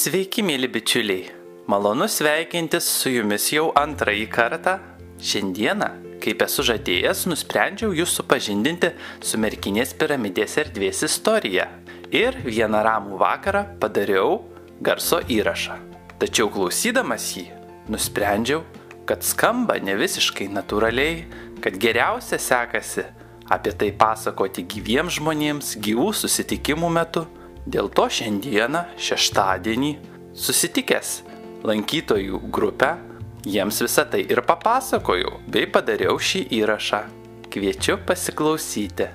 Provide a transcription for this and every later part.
Sveiki, mėly bičiuliai. Malonu sveikintis su jumis jau antrąjį kartą. Šiandieną, kaip esu žadėjęs, nusprendžiau jūs supažindinti su Merkinės piramidės erdvės istorija. Ir vieną ramų vakarą padariau garso įrašą. Tačiau klausydamas jį, nusprendžiau, kad skamba ne visiškai natūraliai, kad geriausia sekasi apie tai pasakoti gyviems žmonėms gyvų susitikimų metu. Dėl to šiandieną, šeštadienį, susitikęs lankytojų grupę, jiems visą tai ir papasakojau, bei padariau šį įrašą. Kviečiu pasiklausyti.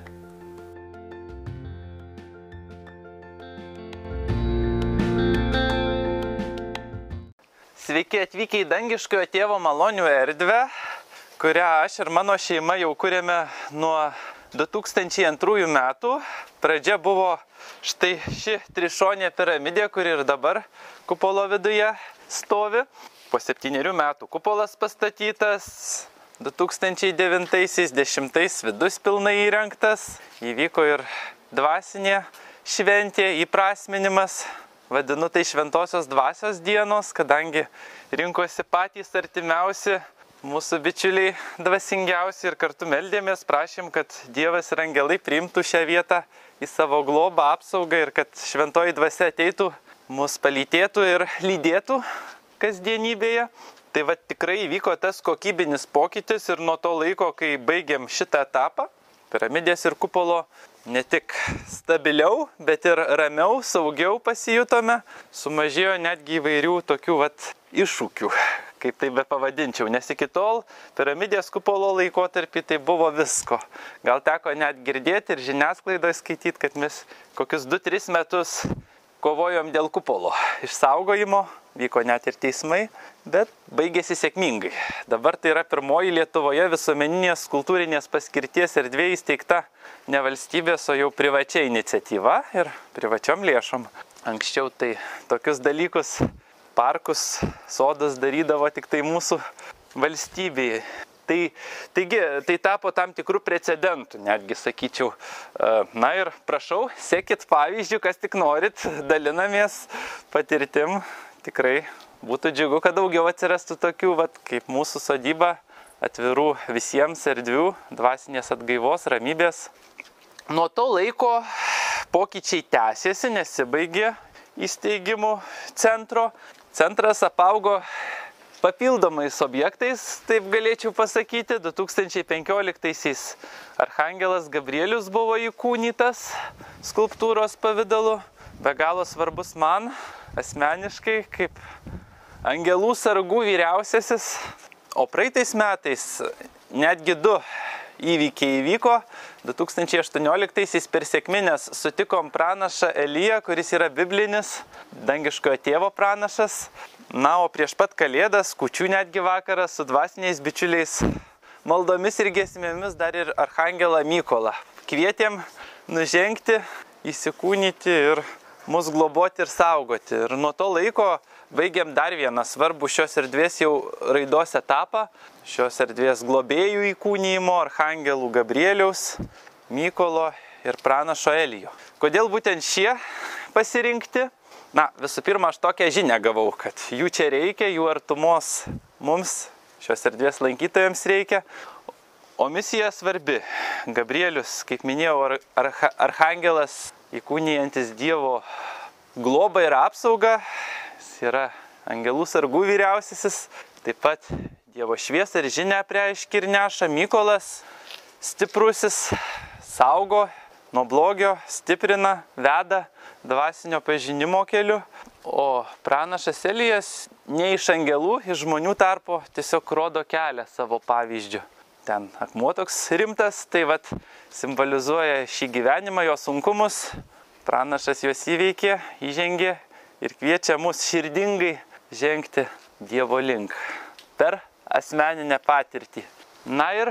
Sveiki atvykę į dangiškojo tėvo malonių erdvę, kurią aš ir mano šeima jau kūrėme nuo 2002 metų. Pradžia buvo štai ši trišonė piramidė, kuri ir dabar kupolo viduje stovi. Po septyniarių metų kupolas pastatytas, 2009-2010 vidus pilnai įrengtas, įvyko ir dvasinė šventė, įprasminimas, vadinu tai šventosios dvasios dienos, kadangi rinkosi patys artimiausi mūsų bičiuliai dvasingiausi ir kartu meldėmės, prašym, kad Dievas ir angelai priimtų šią vietą į savo globą, apsaugą ir kad šventoji dvasia ateitų, mus palytėtų ir lydėtų kasdienybėje. Tai va tikrai įvyko tas kokybinis pokytis ir nuo to laiko, kai baigiam šitą etapą, piramidės ir kupolo ne tik stabiliau, bet ir ramiau, saugiau pasijutome, sumažėjo netgi įvairių tokių vat iššūkių, kaip tai be pavadinčiau, nes iki tol piramidės kupolo laikotarpį tai buvo visko. Gal teko net girdėti ir žiniasklaidoje skaityti, kad mes kokius 2-3 metus kovojom dėl kupolo išsaugojimo, vyko net ir teismai, bet baigėsi sėkmingai. Dabar tai yra pirmoji Lietuvoje visuomeninės kultūrinės paskirties erdvė įsteigta ne valstybės, o jau privačia iniciatyva ir privačiom lėšom. Anksčiau tai tokius dalykus parkus, sodas darydavo tik tai mūsų valstybėje. Tai, taigi, tai tapo tam tikrų precedentų, netgi sakyčiau. E, na ir prašau, sekit pavyzdžių, kas tik norit, dalinamės patirtim. Tikrai būtų džiugu, kad daugiau atsirastų tokių, vat, kaip mūsų sodyba, atvirų visiems erdvių, dvasinės atgaivos, ramybės. Nuo to laiko pokyčiai tęsiasi, nesibaigė įsteigimų centro Centras apaugo papildomais objektais, taip galėčiau pasakyti. 2015-aisiais Arhangelas Gabrielius buvo įkūnytas skulptūros pavydalu. Be galo svarbus man asmeniškai kaip angelų sargų vyriausiasis. O praeitais metais netgi du įvykiai įvyko. 2018-aisiais per sėkminės sutikom pranašą Eliją, kuris yra biblinis dangiškojo tėvo pranašas. Na, o prieš pat kalėdas, kučių netgi vakarą su dvasiniais bičiuliais maldomis ir gesmėmis dar ir Arhangelą Mykolą. Kvietėm nužengti, įsikūnyti ir mus globoti ir saugoti. Ir nuo to laiko baigiam dar vieną svarbų šios erdvės jau raidos etapą. Šios erdvės globėjų įkūnymo Arhangelų Gabrieliaus, Mykolo ir pranašo Elijo. Kodėl būtent šie pasirinkti? Na, visų pirma, aš tokią žinią gavau, kad jų čia reikia, jų artumos mums, šios erdvės lankytojams reikia. O misija svarbi. Gabrielius, kaip minėjau, arha, arhangelas įkūnijantis Dievo globą ir apsaugą. Jis yra angelų sargų vyriausiasis. Taip pat Dievo šviesą ir žinę preiškia ir neša Mykolas, stiprusis, saugo nuo blogio, stiprina, veda dvasinio pažinimo keliu. O pranašas Elijas ne iš angelų, iš žmonių tarpo tiesiog rodo kelią savo pavyzdžių ten akmuo toks rimtas, tai vad simbolizuoja šį gyvenimą, jo sunkumus. Pranašas juos įveikė, įžengė ir kviečia mus širdingai žengti Dievo link per asmeninę patirtį. Na ir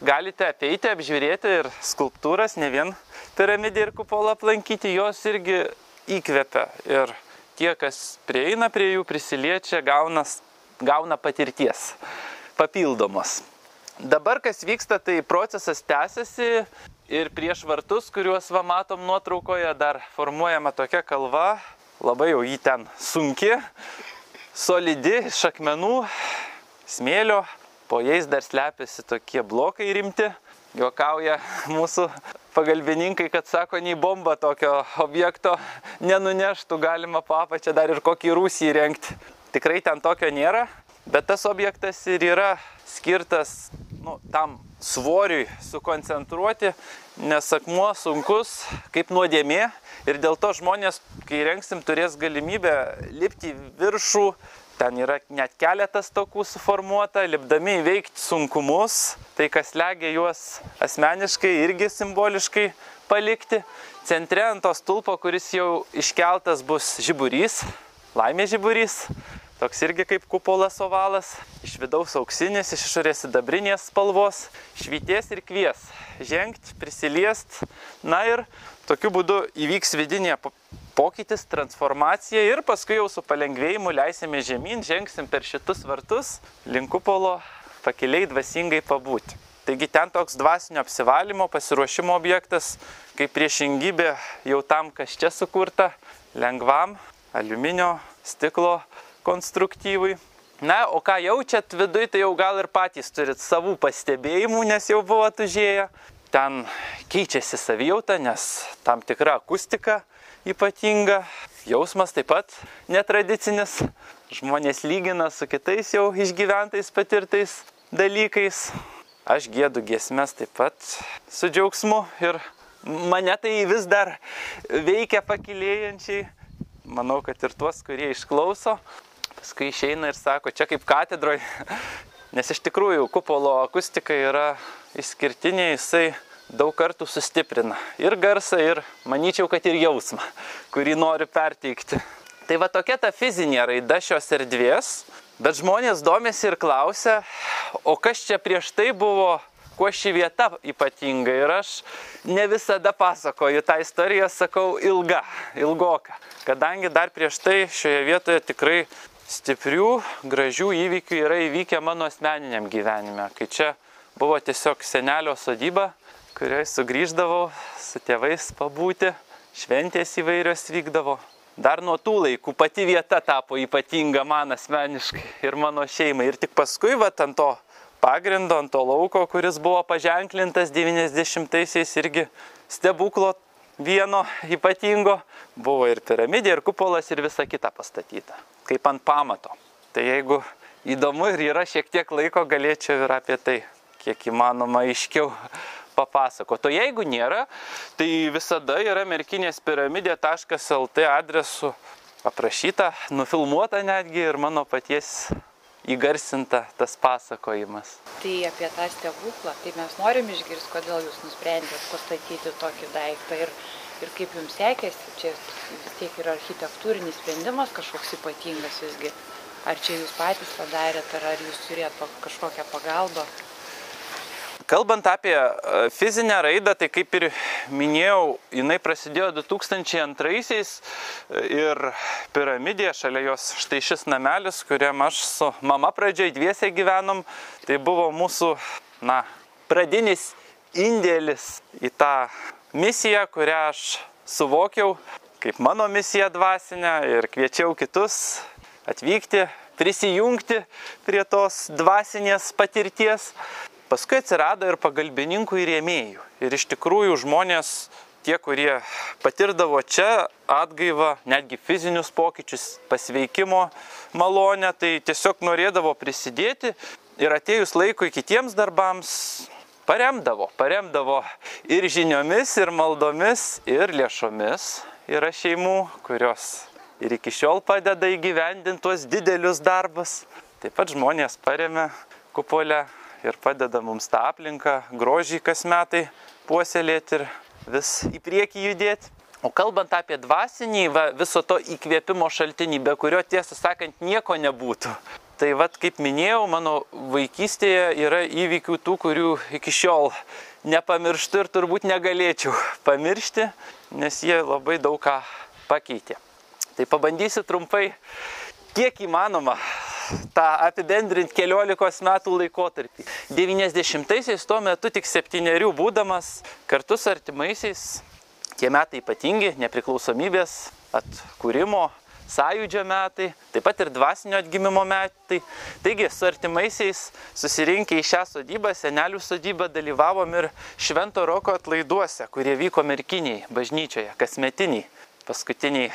galite apeiti, apžiūrėti ir skulptūras, ne vien piramidį ir kupolą aplankyti, jos irgi įkvepia. Ir tie, kas prieina prie jų, prisiliečia, gauna, gauna patirties papildomos. Dabar kas vyksta, tai procesas tęsiasi ir prieš vartus, kuriuos va matom nuotraukoje, dar formuojama tokia kalva, labai jau jį ten sunki, solidi, iš akmenų, smėlio, po jais dar slepiasi tokie blokai rimti. Juokauja mūsų pagalbininkai, kad sako, nei bomba tokio objekto nenuneštų, galima papačią dar ir kokį rūsį įrengti. Tikrai ten tokio nėra, bet tas objektas ir yra skirtas nu, tam svoriui sukoncentruoti, nes akmuo sunkus kaip nuodėmė ir dėl to žmonės, kai rengsim, turės galimybę lipti viršų, ten yra net keletas tokų suformuota, lipdami įveikti sunkumus, tai kas legia juos asmeniškai irgi simboliškai palikti. Centre ant to stulpo, kuris jau iškeltas bus žiburys, laimė žiburys, toks irgi kaip kupolas ovalas, iš vidaus auksinis, iš išorės sidabrinės spalvos, švyties ir kvies, žengti, prisiliest, na ir tokiu būdu įvyks vidinė pokytis, transformacija ir paskui jau su palengvėjimu leisime žemyn, žengsim per šitus vartus, link kupolo pakiliai dvasingai pabūti. Taigi ten toks dvasinio apsivalymo, pasiruošimo objektas, kaip priešingybė jau tam, kas čia sukurta, lengvam aliuminio, stiklo konstruktyvui. Na, o ką jaučiat viduje, tai jau gal ir patys turit savų pastebėjimų, nes jau buvot užėję. Ten keičiasi savijauta, nes tam tikra akustika ypatinga, jausmas taip pat netradicinis, žmonės lygina su kitais jau išgyventais patirtais dalykais. Aš gėdu giesmės taip pat su džiaugsmu ir mane tai vis dar veikia pakilėjančiai. Manau, kad ir tuos, kurie išklauso, paskui išeina ir sako, čia kaip katedroje. Nes iš tikrųjų kupolo akustika yra išskirtinė, jisai daug kartų sustiprina ir garsą, ir manyčiau, kad ir jausmą, kurį noriu perteikti. Tai va tokia ta fizinė raida šios erdvės, bet žmonės domėsi ir klausia, o kas čia prieš tai buvo, kuo ši vieta ypatinga. Ir aš ne visada pasakoju tą istoriją, sakau ilga, ilgoka. Kadangi dar prieš tai šioje vietoje tikrai stiprių, gražių įvykių yra įvykę mano asmeniniam gyvenime, kai čia buvo tiesiog senelio sodyba, kurioje sugrįždavau su tėvais pabūti, šventės įvairios vykdavo. Dar nuo tų laikų pati vieta tapo ypatinga man asmeniškai ir mano šeimai. Ir tik paskui, va, ant to pagrindo, ant to lauko, kuris buvo paženklintas 90-aisiais irgi stebuklo vieno ypatingo, buvo ir piramidė, ir kupolas, ir visa kita pastatyta, kaip ant pamato. Tai jeigu įdomu ir yra šiek tiek laiko, galėčiau ir apie tai, kiek įmanoma, aiškiau papasakoti. O jeigu nėra, tai visada yra merkinės piramidė.lt adresu aprašyta, nufilmuota netgi ir mano paties įgarsinta tas pasakojimas. Tai apie tą stebuklą, tai mes norim išgirsti, kodėl jūs nusprendėt pastatyti tokį daiktą ir, ir kaip jums sekėsi, čia vis tiek yra architektūrinis sprendimas kažkoks ypatingas visgi. Ar čia jūs patys padarėt, ar, ar jūs turėjot kažkokią pagalbą? Kalbant apie fizinę raidą, tai kaip ir minėjau, jinai prasidėjo 2002-aisiais ir piramidė, šalia jos štai šis namelis, kuriam aš su mama pradžioj dviesiai gyvenom, tai buvo mūsų, na, pradinis indėlis į tą misiją, kurią aš suvokiau kaip mano misija dvasinę ir kviečiau kitus atvykti, prisijungti prie tos dvasinės patirties. Paskui atsirado ir pagalbininkų ir rėmėjų. Ir iš tikrųjų žmonės, tie, kurie patirdavo čia atgaivą, netgi fizinius pokyčius, pasveikimo malonę, tai tiesiog norėdavo prisidėti ir atėjus laikui kitiems darbams paremdavo. Paremdavo ir žiniomis, ir maldomis, ir lėšomis. Yra šeimų, kurios ir iki šiol padeda įgyvendinti tuos didelius darbus. Taip pat žmonės paremia kupolę ir padeda mums tą aplinką, grožį kas metai puoselėti ir vis į priekį judėti. O kalbant apie dvasinį, va, viso to įkvėpimo šaltinį, be kurio tiesą sakant nieko nebūtų. Tai vad, kaip minėjau, mano vaikystėje yra įvykių tų, kurių iki šiol nepamirštu ir turbūt negalėčiau pamiršti, nes jie labai daug ką pakeitė. Tai pabandysiu trumpai, kiek įmanoma, tą apibendrinti keliolikos metų laikotarpį. 90-aisiais tuo metu tik septyniarių būdamas kartu su artimaisiais, tie metai ypatingi, nepriklausomybės atkūrimo sąjūdžio metai, taip pat ir dvasinio atgimimo metai. Taigi su artimaisiais susirinkę į šią sodybą, senelių sodybą, dalyvavom ir Švento Roko atlaiduose, kurie vyko merkiniai bažnyčioje, kasmetiniai, paskutiniai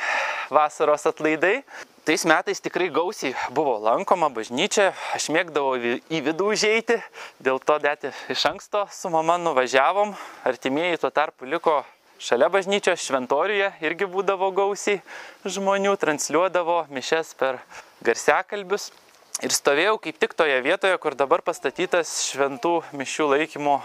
vasaros atlaidai. Tais metais tikrai gausiai buvo lankoma bažnyčia, aš mėgdavau į vidų užeiti, dėl to net iš anksto su mama nuvažiavom, artimieji tuo tarpu liko šalia bažnyčios šventoriuje, irgi būdavo gausiai žmonių, transliuodavo mišes per garsiakalbius. Ir stovėjau kaip tik toje vietoje, kur dabar pastatytas šventų mišių laikymo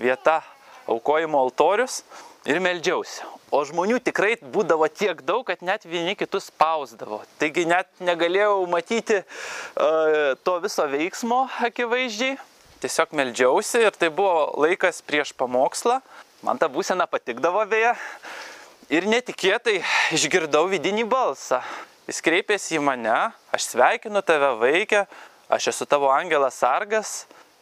vieta, aukojimo altorius ir meldžiausi. O žmonių tikrai būdavo tiek daug, kad net vieni kitus spausdavo. Taigi net negalėjau matyti uh, to viso veiksmo akivaizdžiai. Tiesiog meldžiausi ir tai buvo laikas prieš pamokslą. Man ta būsena patikdavo beje. Ir netikėtai išgirdau vidinį balsą. Jis kreipėsi į mane, aš sveikinu tave vaikę, aš esu tavo angelas sargas,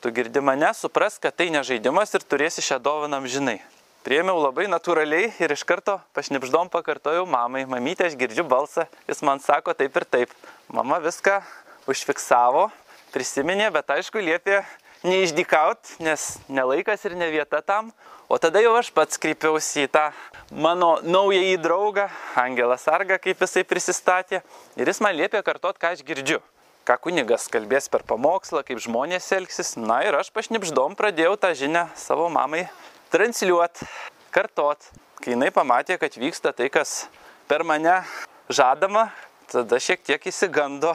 tu girdi mane, supras, kad tai ne žaidimas ir turėsi šią dovaną žinai. Priemiau labai natūraliai ir iš karto pašnipždom pakartojau mamai, mamytė, aš girdžiu balsą, jis man sako taip ir taip. Mama viską užfiksavo, prisiminė, bet aišku liepė neišdykaut, nes nelaikas ir ne vieta tam. O tada jau aš pats kreipiausi į tą mano naująjį draugą, Angelą Sargą, kaip jisai prisistatė. Ir jis man liepė kartot, ką aš girdžiu. Ką kunigas kalbės per pamokslą, kaip žmonės elgsis. Na ir aš pašnipždom pradėjau tą žinią savo mamai transliuot, kartot. Kai jinai pamatė, kad vyksta tai, kas per mane žadama, tada šiek tiek įsigando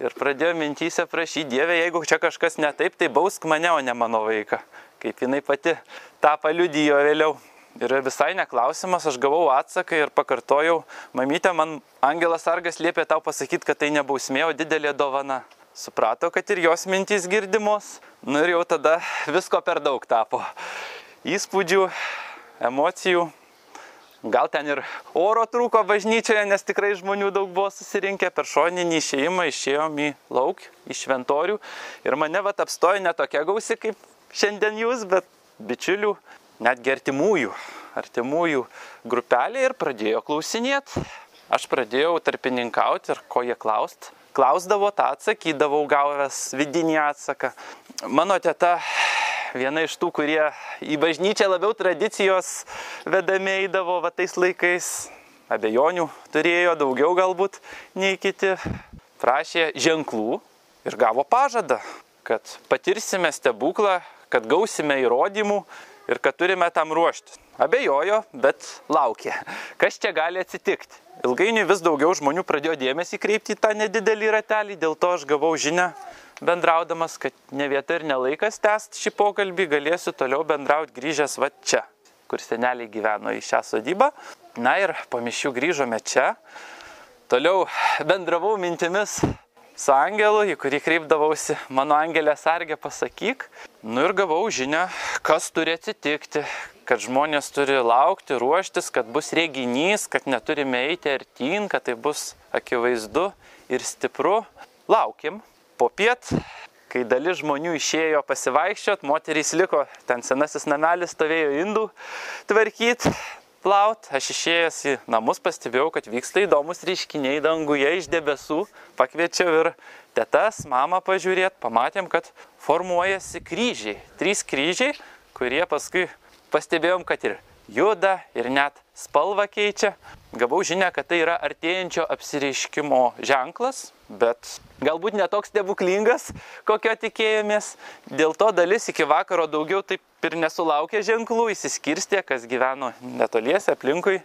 ir pradėjo mintysę prašyti Dievę, jeigu čia kažkas ne taip, tai bausk mane, o ne mano vaiką. Kaip jinai pati tą paliudijo vėliau. Ir visai neklausimas, aš gavau atsaką ir pakartojau, mamytė, man Angelas Argas liepė tau pasakyti, kad tai nebausmė, o didelė dovana. Suprato, kad ir jos mintys girdimos, nu ir jau tada visko per daug tapo įspūdžių, emocijų. Gal ten ir oro trūko bažnyčioje, nes tikrai žmonių daug buvo susirinkę. Per šoninį išėjimą išėjom į lauk, į šventorių. Ir mane vat apstojo ne tokia gausi kaip šiandien jūs, bet bičiulių, net gertimųjų, artimųjų grupelė ir pradėjo klausinėti. Aš pradėjau tarpininkauti ir ko jie klaust. Klausdavo, tą atsakydavau, gavęs vidinį atsaką. Mano teta viena iš tų, kurie į bažnyčią labiau tradicijos vedami eidavo va tais laikais, abejonių turėjo daugiau galbūt nei kiti, prašė ženklų ir gavo pažadą, kad patirsime stebuklą, kad gausime įrodymų ir kad turime tam ruoštis. Abejojo, bet laukė, kas čia gali atsitikti. Ilgainiui vis daugiau žmonių pradėjo dėmesį kreipti į tą nedidelį ratelį, dėl to aš gavau žinę bendraudamas, kad ne vieta ir nelaikas tęsti šį pokalbį, galėsiu toliau bendrauti grįžęs va čia, kur seneliai gyveno į šią sodybą. Na ir po mišių grįžome čia. Toliau bendravau mintimis su angelu, į kurį kreipdavausi, mano angelė sargė pasakyk. Nu ir gavau žinę, kas turi atsitikti, kad žmonės turi laukti, ruoštis, kad bus reginys, kad neturime eiti artyn, kad tai bus akivaizdu ir stipru. Laukim. Po piet, kai dalis žmonių išėjo pasivaikščiot, moterys liko, ten senasis namelis stovėjo indų tvarkyti, plaut, aš išėjęs į namus pastebėjau, kad vyksta įdomus reiškiniai danguje iš debesų, pakviečiau ir tetas, mamą pažiūrėti, pamatėm, kad formuojasi kryžiai, trys kryžiai, kurie paskui pastebėjom, kad ir juda, ir net spalvą keičia. Gavau žinę, kad tai yra artėjančio apsireiškimo ženklas, bet galbūt netoks stebuklingas, kokio tikėjomės. Dėl to dalis iki vakaro daugiau taip ir nesulaukė ženklų, įsiskirstė, kas gyveno netoliese aplinkui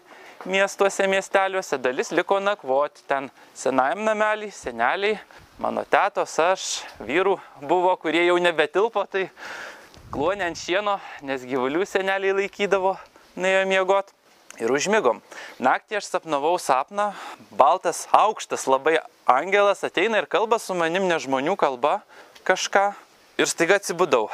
miestuose, miesteliuose, dalis liko nakvoti ten senajam namelį, seneliai, mano tėtos, aš, vyrų buvo, kurie jau nebetilpo, tai kluonė ant šieno, nes gyvulių seneliai laikydavo, nuėjo miegot. Ir užmigom. Naktį aš sapnavau sapną, baltas, aukštas, labai angelas ateina ir kalba su manim ne žmonių kalba kažką. Ir staiga atsibudau.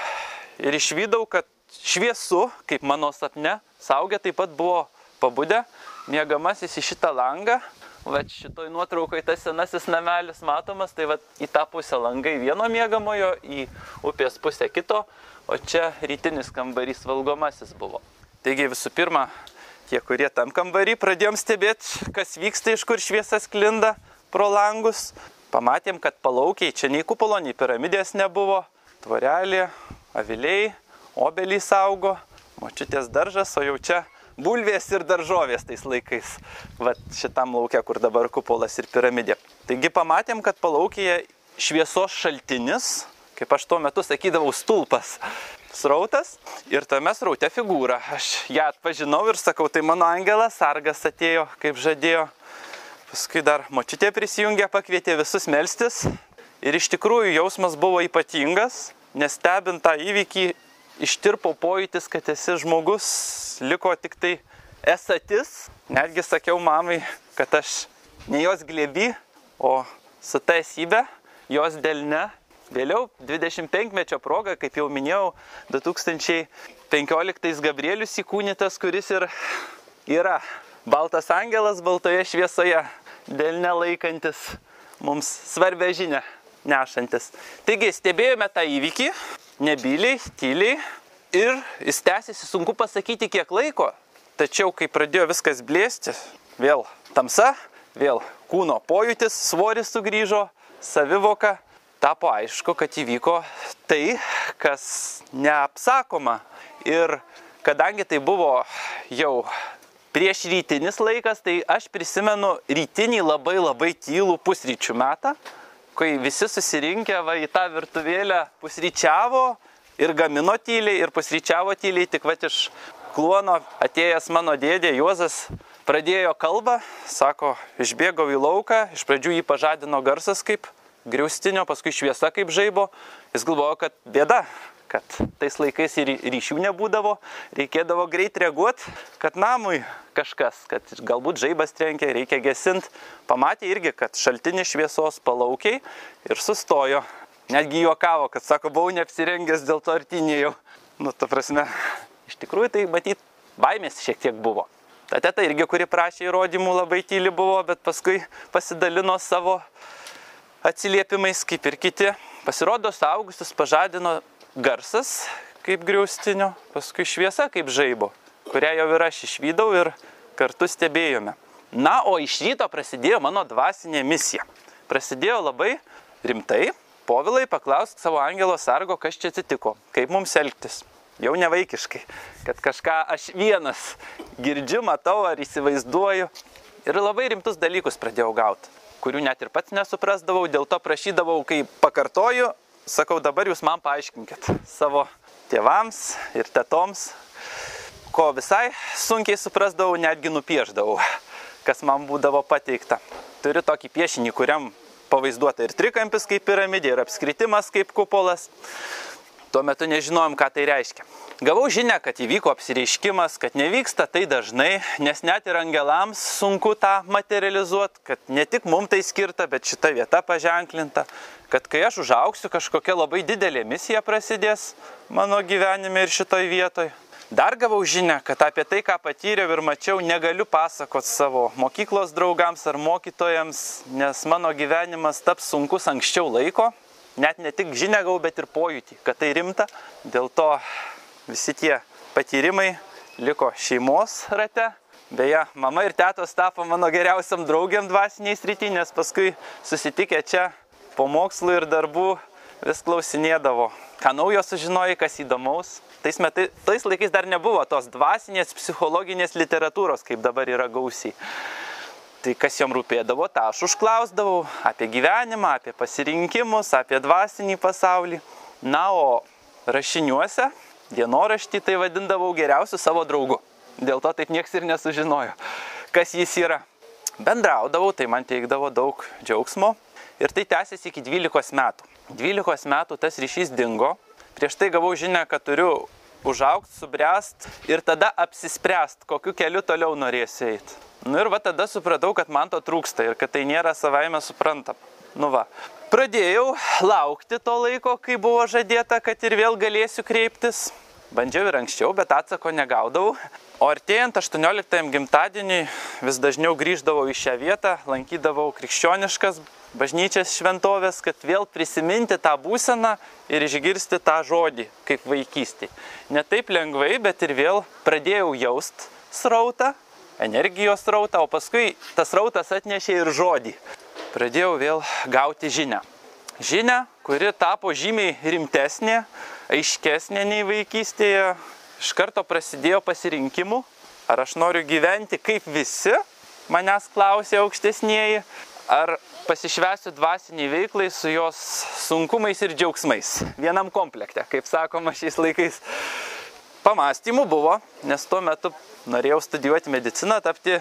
Ir išvydau, kad šviesu, kaip mano sapne, saugė taip pat buvo pabudę, mėgamasis į šitą langą. Va šitoj nuotraukoje tas senasis namelis matomas, tai va į tą pusę langai vieno mėgamojo, į upės pusę kito, o čia rytinis kambarys valgomasis buvo. Taigi visų pirma, tie, kurie tam kambarį pradėjom stebėti, kas vyksta, iš kur šviesa sklinda, pro langus. Pamatėm, kad palaukiai čia nei kupolo, nei piramidės nebuvo. Tvorelė, aviliai, obelys augo, močiutės daržas, o jau čia bulvės ir daržovės tais laikais. Vat šitam laukia, kur dabar kupolas ir piramidė. Taigi pamatėm, kad palaukėje šviesos šaltinis, kaip aš tuo metu sakydavau, stulpas. Srautas ir tame sraute figūra. Aš ją atpažinau ir sakau, tai mano angelas sargas atėjo, kaip žadėjo. Paskui dar močiutė prisijungė, pakvietė visus melstis. Ir iš tikrųjų jausmas buvo ypatingas, nes stebint tą įvykį ištirpo pojūtis, kad esi žmogus, liko tik tai esatis. Netgi sakiau mamai, kad aš ne jos glėbi, o su ta esybė, jos dėlne. Vėliau 25-mečio proga, kaip jau minėjau, 2015 Gabrielius įkūnytas, kuris ir yra baltas angelas baltoje šviesoje, dėlne laikantis mums svarbę žinę nešantis. Taigi stebėjome tą įvykį, nebyliai, tyliai ir jis tęsiasi, sunku pasakyti kiek laiko, tačiau kai pradėjo viskas blėsti, vėl tamsa, vėl kūno pojūtis, svoris sugrįžo, savivoka, tapo aišku, kad įvyko tai, kas neapsakoma. Ir kadangi tai buvo jau prieš rytinis laikas, tai aš prisimenu rytinį labai labai tylų pusryčių metą, kai visi susirinkę va, į tą virtuvėlę pusryčiavo ir gamino tyliai, ir pusryčiavo tyliai, tik va iš kluono atėjęs mano dėdė Juozas pradėjo kalbą, sako, išbėgau į lauką, iš pradžių jį pažadino garsas kaip griaustinio, paskui šviesa kaip žaibo, jis galvojo, kad bėda, kad tais laikais ir ryšių nebūdavo, reikėdavo greit reaguoti, kad namui kažkas, kad galbūt žaibas trenkia, reikia gesinti. Pamatė irgi, kad šaltinis šviesos palaukiai ir sustojo. Netgi juokavo, kad sako, buvau neapsirengęs dėl to artinėjau. Nu, ta prasme, iš tikrųjų tai matyt, baimės šiek tiek buvo. Ta teta irgi, kuri prašė įrodymų, labai tyli buvo, bet paskui pasidalino savo atsiliepimais, kaip ir kiti. Pasirodo, saugusius pažadino garsas kaip griaustinio, paskui šviesa kaip žaibo, kurią jau ir aš išvydau ir kartu stebėjome. Na, o iš ryto prasidėjo mano dvasinė misija. Prasidėjo labai rimtai. Povilai paklausk savo angelo sargo, kas čia atsitiko, kaip mums elgtis. Jau nevaikiškai, kad kažką aš vienas girdžiu, matau ar įsivaizduoju. Ir labai rimtus dalykus pradėjau gauti, kurių net ir pats nesuprasdavau, dėl to prašydavau, kai pakartoju, sakau, dabar jūs man paaiškinkit savo tėvams ir tetoms, ko visai sunkiai suprasdavau, netgi nupieždavau, kas man būdavo pateikta. Turiu tokį piešinį, kuriam pavaizduota ir trikampis kaip piramidė, ir apskritimas kaip kupolas. Tuo metu nežinojom, ką tai reiškia. Gavau žinę, kad įvyko apsireiškimas, kad nevyksta tai dažnai, nes net ir angelams sunku tą materializuoti, kad ne tik mums tai skirta, bet šita vieta paženklinta, kad kai aš užauksiu, kažkokia labai didelė misija prasidės mano gyvenime ir šitoj vietoj. Dar gavau žinę, kad apie tai, ką patyriau ir mačiau, negaliu pasakoti savo mokyklos draugams ar mokytojams, nes mano gyvenimas taps sunkus anksčiau laiko. Net ne tik žinia gau, bet ir pojūtį, kad tai rimta. Dėl to visi tie patyrimai liko šeimos rate. Beje, mama ir tėtos tapo mano geriausiam draugiam dvasiniai srity, nes paskui susitikę čia po mokslų ir darbų vis klausinėdavo, ką naujo sužinojai, kas įdomaus. Tais, metai, tais laikais dar nebuvo tos dvasinės, psichologinės literatūros, kaip dabar yra gausiai. Tai kas jom rūpėdavo, tą aš užklausdavau apie gyvenimą, apie pasirinkimus, apie dvasinį pasaulį. Na, o rašiniuose dienoraštį tai vadindavau geriausiu savo draugu. Dėl to taip nieks ir nesužinojo, kas jis yra. Bendraudavau, tai man teikdavo daug džiaugsmo ir tai tęsiasi iki 12 metų. 12 metų tas ryšys dingo. Prieš tai gavau žinę, kad turiu užaugti, subręst ir tada apsispręst, kokiu keliu toliau norėsiu eiti. Nu ir va tada supratau, kad man to trūksta ir kad tai nėra savaime suprantama. Nu va, pradėjau laukti to laiko, kai buvo žadėta, kad ir vėl galėsiu kreiptis. Bandžiau ir anksčiau, bet atsako negaudavau. O artėjant 18 gimtadieniui vis dažniau grįždavau į šią vietą, lankydavau krikščioniškas bažnyčias šventovės, kad vėl prisiminti tą būseną ir išgirsti tą žodį, kaip vaikystėje. Ne taip lengvai, bet ir vėl pradėjau jaust srautą, energijos srautą, o paskui tas srautas atnešė ir žodį. pradėjau vėl gauti žinę. Žinę, kuri tapo žymiai rimtesnė, aiškesnė nei vaikystėje. Iš karto prasidėjo pasirinkimų, ar aš noriu gyventi kaip visi, manęs klausė aukštesnėji, ar pasišvesiu dvasiniai veiklai su jos sunkumais ir džiaugsmais. Vienam komplekte, kaip sakoma šiais laikais. Pamastymų buvo, nes tuo metu norėjau studijuoti mediciną, tapti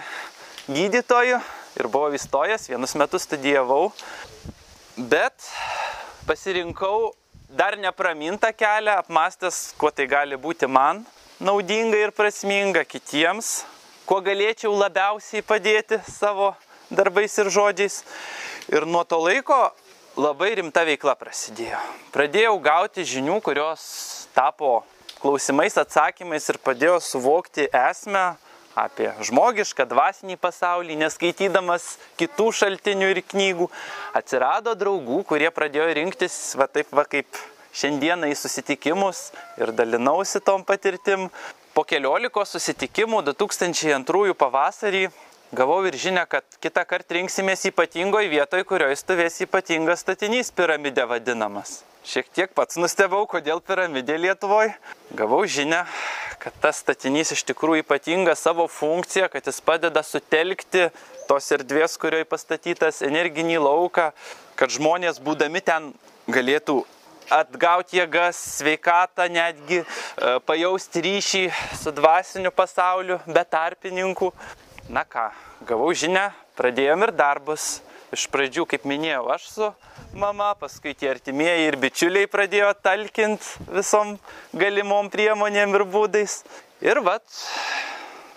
gydytoju ir buvau įstojęs, vienus metus studijavau, bet pasirinkau dar nepramintą kelią, apmastęs, kuo tai gali būti man naudinga ir prasminga kitiems, kuo galėčiau labiausiai padėti savo darbais ir žodžiais. Ir nuo to laiko labai rimta veikla prasidėjo. Pradėjau gauti žinių, kurios tapo klausimais, atsakymais ir padėjo suvokti esmę apie žmogišką dvasinį pasaulį, neskaitydamas kitų šaltinių ir knygų. Atsirado draugų, kurie pradėjo rinktis va taip va kaip šiandieną į susitikimus ir dalinausi tom patirtim. Po keliolikos susitikimų 2002 pavasarį gavau ir žinę, kad kitą kartą rinksimės ypatingoje vietoje, kurioje stovės ypatingas statinys piramidė vadinamas. Šiek tiek pats nustebau, kodėl piramidė Lietuvoje. Gavau žinę, kad tas statinys iš tikrųjų ypatinga savo funkciją, kad jis padeda sutelkti tos erdvės, kurioje pastatytas energinį lauką, kad žmonės būdami ten galėtų atgauti jėgas, sveikatą, netgi e, pajausti ryšį su dvasiniu pasauliu, be tarpininkų. Na ką, gavau žinę, pradėjom ir darbus. Iš pradžių, kaip minėjau, aš su mama, paskui tie artimieji ir bičiuliai pradėjo talkint visom galimom priemonėm ir būdais. Ir vat,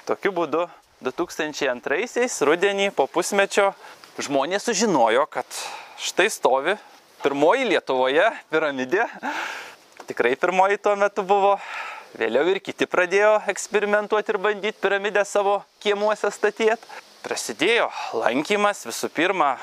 tokiu būdu 2002-aisiais, rudenį, po pusmečio, žmonės sužinojo, kad štai stovi pirmoji Lietuvoje piramidė. Tikrai pirmoji tuo metu buvo Vėliau ir kiti pradėjo eksperimentuoti ir bandyti piramidę savo kiemuose statyti. Prasidėjo lankymas visų pirma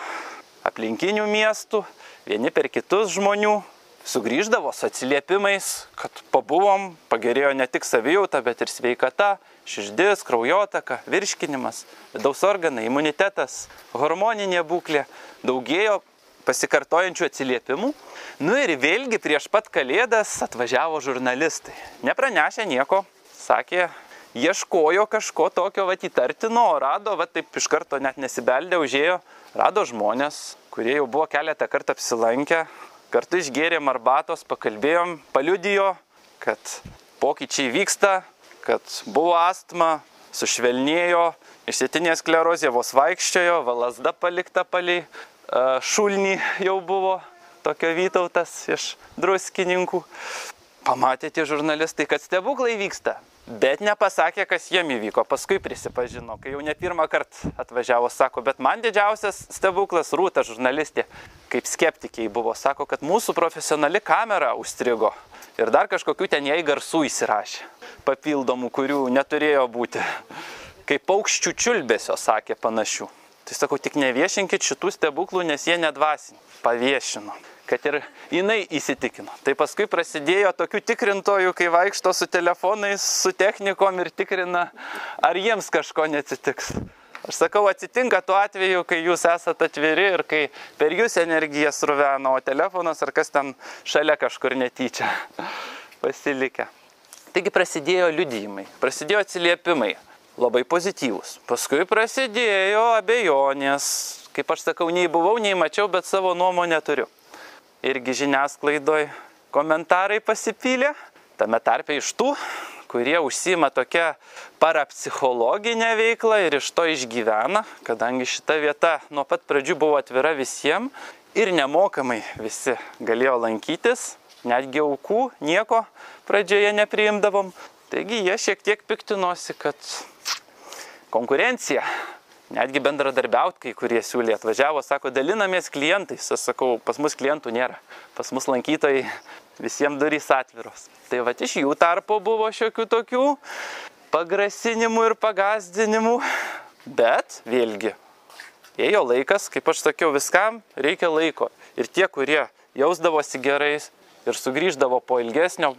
aplinkinių miestų, vieni per kitus žmonių. Sugryždavo su atsiliepimais, kad pabuvom, pagerėjo ne tik savijauta, bet ir sveikata, širdis, kraujotaka, virškinimas, vidaus organai, imunitetas, hormoninė būklė. Daugėjo pasikartojančių atsiliepimų. Nu ir vėlgi prieš pat kalėdas atvažiavo žurnalistai. Nepranešė nieko, sakė, ieškojo kažko tokio vat įtartino, rado, vat taip iš karto net nesibeldė, užėjo, rado žmonės, kurie jau buvo keletą kartų apsilankę, kartu išgėrėm arbatos, pakalbėjom, paliudijo, kad pokyčiai vyksta, kad buvo astma, sušvelnėjo, išsėtinė sklerozė vos vaikščiojo, valasda palikta paliai šulnį jau buvo, tokio Vytautas iš druskininkų. Pamatė tie žurnalistai, kad stebuklai vyksta, bet nepasakė, kas jiem įvyko. Paskui prisipažino, kai jau ne pirmą kartą atvažiavo, sako, bet man didžiausias stebuklas rūta žurnalistė, kaip skeptikiai buvo, sako, kad mūsų profesionali kamera užstrigo ir dar kažkokių ten jai garsų įsirašė, papildomų, kurių neturėjo būti. Kaip paukščių čiulbėsio, sakė panašių. Tai sakau, tik neviešinkit šitų stebuklų, nes jie nedvasini. Paviešino kad ir jinai įsitikino. Tai paskui prasidėjo tokių tikrintojų, kai vaikšto su telefonais, su technikom ir tikrina, ar jiems kažko neatsitiks. Aš sakau, atsitinka tuo atveju, kai jūs esate atviri ir kai per jūs energija sruvena, o telefonas ar kas ten šalia kažkur netyčia pasilikę. Taigi prasidėjo liudijimai, prasidėjo atsiliepimai labai pozityvus. Paskui prasidėjo abejonės, kaip aš sakau, nei buvau, nei mačiau, bet savo nuomonę turiu. Irgi žiniasklaidoj komentarai pasipylė, tame tarpe iš tų, kurie užsima tokią parapsichologinę veiklą ir iš to išgyvena, kadangi šita vieta nuo pat pradžių buvo atvira visiems ir nemokamai visi galėjo lankytis, netgi aukų nieko pradžioje nepriimdavom. Taigi jie šiek tiek piktinosi, kad konkurencija, netgi bendradarbiauti kai kurie siūlė atvažiavo, sako, dalinamės klientais. Aš sakau, pas mus klientų nėra, pas mus lankytojai visiems durys atviros. Tai va iš jų tarpo buvo šiokių tokių pagrasinimų ir pagazdinimų, bet vėlgi, ėjo laikas, kaip aš sakiau, viskam reikia laiko. Ir tie, kurie jausdavosi gerais ir sugrįždavo po ilgesnio,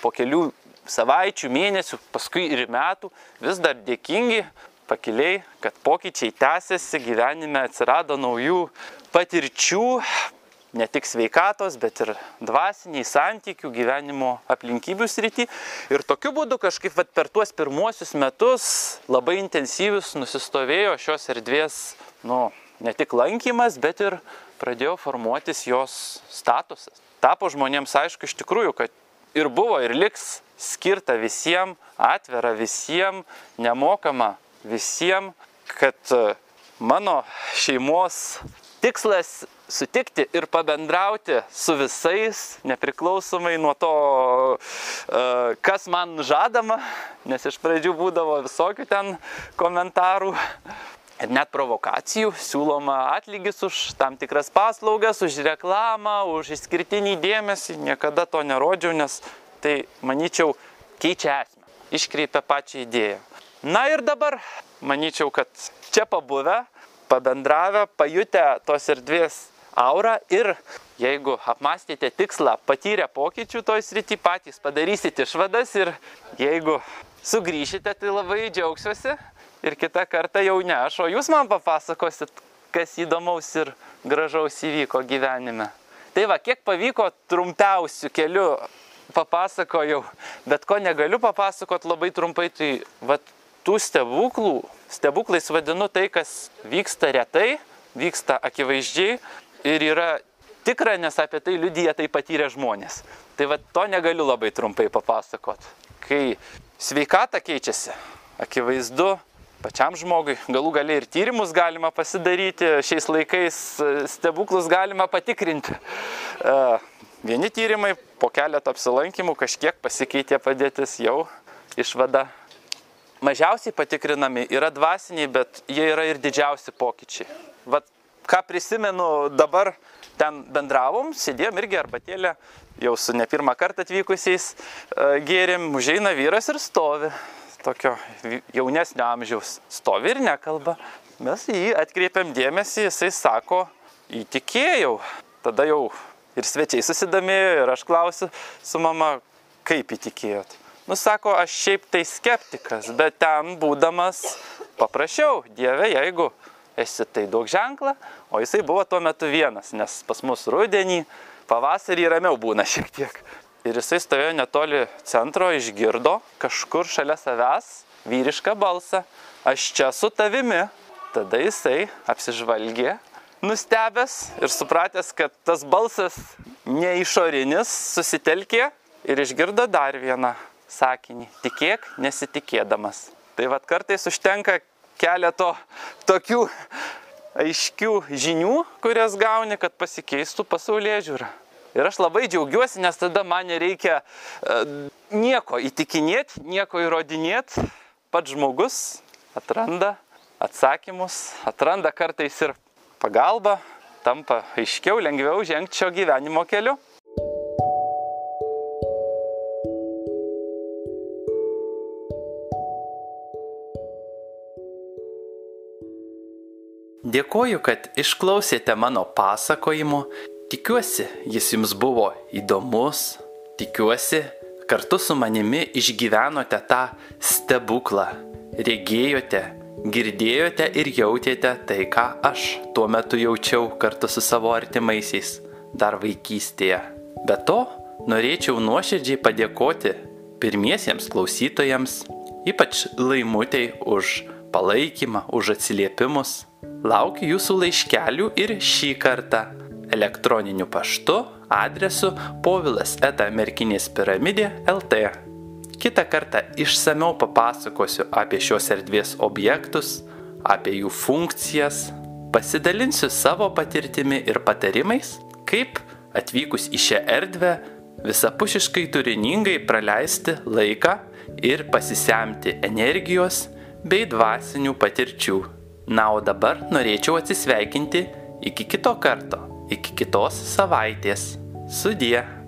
po kelių savaičių, mėnesių, paskui ir metų, vis dar dėkingi pakiliai, kad pokyčiai tęsiasi, gyvenime atsirado naujų patirčių, ne tik sveikatos, bet ir dvasiniai santykių, gyvenimo aplinkybių srity. Ir tokiu būdu kažkaip vat, per tuos pirmuosius metus labai intensyvius nusistovėjo šios erdvės, nu, ne tik lankymas, bet ir pradėjo formuotis jos statusas. Tapo žmonėms aišku iš tikrųjų, kad ir buvo, ir liks skirta visiems, atvira visiems, nemokama visiems, kad e, mano šeimos tikslas sutikti ir pabendrauti su visais, nepriklausomai nuo to, e, kas man žadama, nes iš pradžių būdavo visokių ten komentarų. Ir net provokacijų siūloma atlygis už tam tikras paslaugas, už reklamą, už išskirtinį dėmesį. Niekada to nerodžiau, nes tai, manyčiau, keičia esmę, iškreipia pačią idėją. Na ir dabar, manyčiau, kad čia pabuvę, pabendravę, pajutę tos erdvės aurą ir jeigu apmastėte tikslą, patyrę pokyčių toj srity, patys padarysite išvadas ir jeigu sugrįšite, tai labai džiaugsiuosi ir kitą kartą jau ne aš, o jūs man papasakosit, kas įdomaus ir gražaus įvyko gyvenime. Tai va, kiek pavyko trumpiausių kelių papasakojau, bet ko negaliu papasakot labai trumpai, tai va, tų stebuklų, stebuklais vadinu tai, kas vyksta retai, vyksta akivaizdžiai ir yra tikra, nes apie tai liudyja tai patyrę žmonės. Tai va, to negaliu labai trumpai papasakot. Kai sveikata keičiasi, akivaizdu, pačiam žmogui. Galų galiai ir tyrimus galima pasidaryti, šiais laikais stebuklus galima patikrinti. Vieni tyrimai po keletą apsilankimų kažkiek pasikeitė padėtis, jau išvada. Mažiausiai patikrinami yra dvasiniai, bet jie yra ir didžiausi pokyčiai. Vat ką prisimenu dabar, ten bendravom, sėdėjom irgi arbatėlę, jau su ne pirmą kartą atvykusiais gėrim, užeina vyras ir stovi. Tokio jaunesnio amžiaus stovi ir nekalba. Mes jį atkreipiam dėmesį, jisai sako, įtikėjau. Tada jau ir svečiai susidomėjo ir aš klausiu su mama, kaip įtikėjot. Nu, sako, aš šiaip tai skeptikas, bet ten būdamas paprašiau, Dieve, jeigu esi tai daug ženklą, o jisai buvo tuo metu vienas, nes pas mus rudenį, pavasarį ramiau būna šiek tiek. Ir jisai stovėjo netoli centro, išgirdo kažkur šalia savęs vyrišką balsą, aš čia su tavimi. Tada jisai apsižvalgė nustebęs ir supratęs, kad tas balsas ne išorinis susitelkė ir išgirdo dar vieną sakinį - tikėk nesitikėdamas. Tai vad kartais užtenka keleto tokių aiškių žinių, kurias gauni, kad pasikeistų pasaulyje žiūra. Ir aš labai džiaugiuosi, nes tada man nereikia uh, nieko įtikinėti, nieko įrodinėti. Pats žmogus atranda atsakymus, atranda kartais ir pagalba tampa aiškiau, lengviau žengti šio gyvenimo keliu. Dėkoju, kad išklausėte mano pasakojimo. Tikiuosi, jis jums buvo įdomus. Tikiuosi, kartu su manimi išgyvenote tą stebuklą. Regėjote girdėjote ir jautėte tai, ką aš tuo metu jaučiau kartu su savo artimaisiais dar vaikystėje. Be to, norėčiau nuoširdžiai padėkoti pirmiesiems klausytojams, ypač laimutei už palaikymą, už atsiliepimus. Laukiu jūsų laiškelių ir šį kartą elektroniniu paštu adresu povilas eta merkinės piramidė LT. Kita kartą išsameu papasakosiu apie šios erdvės objektus, apie jų funkcijas, pasidalinsiu savo patirtimi ir patarimais, kaip atvykus į šią erdvę visapušiškai turiningai praleisti laiką ir pasisemti energijos bei dvasinių patirčių. Na, o dabar norėčiau atsisveikinti iki kito karto, iki kitos savaitės. Sudie.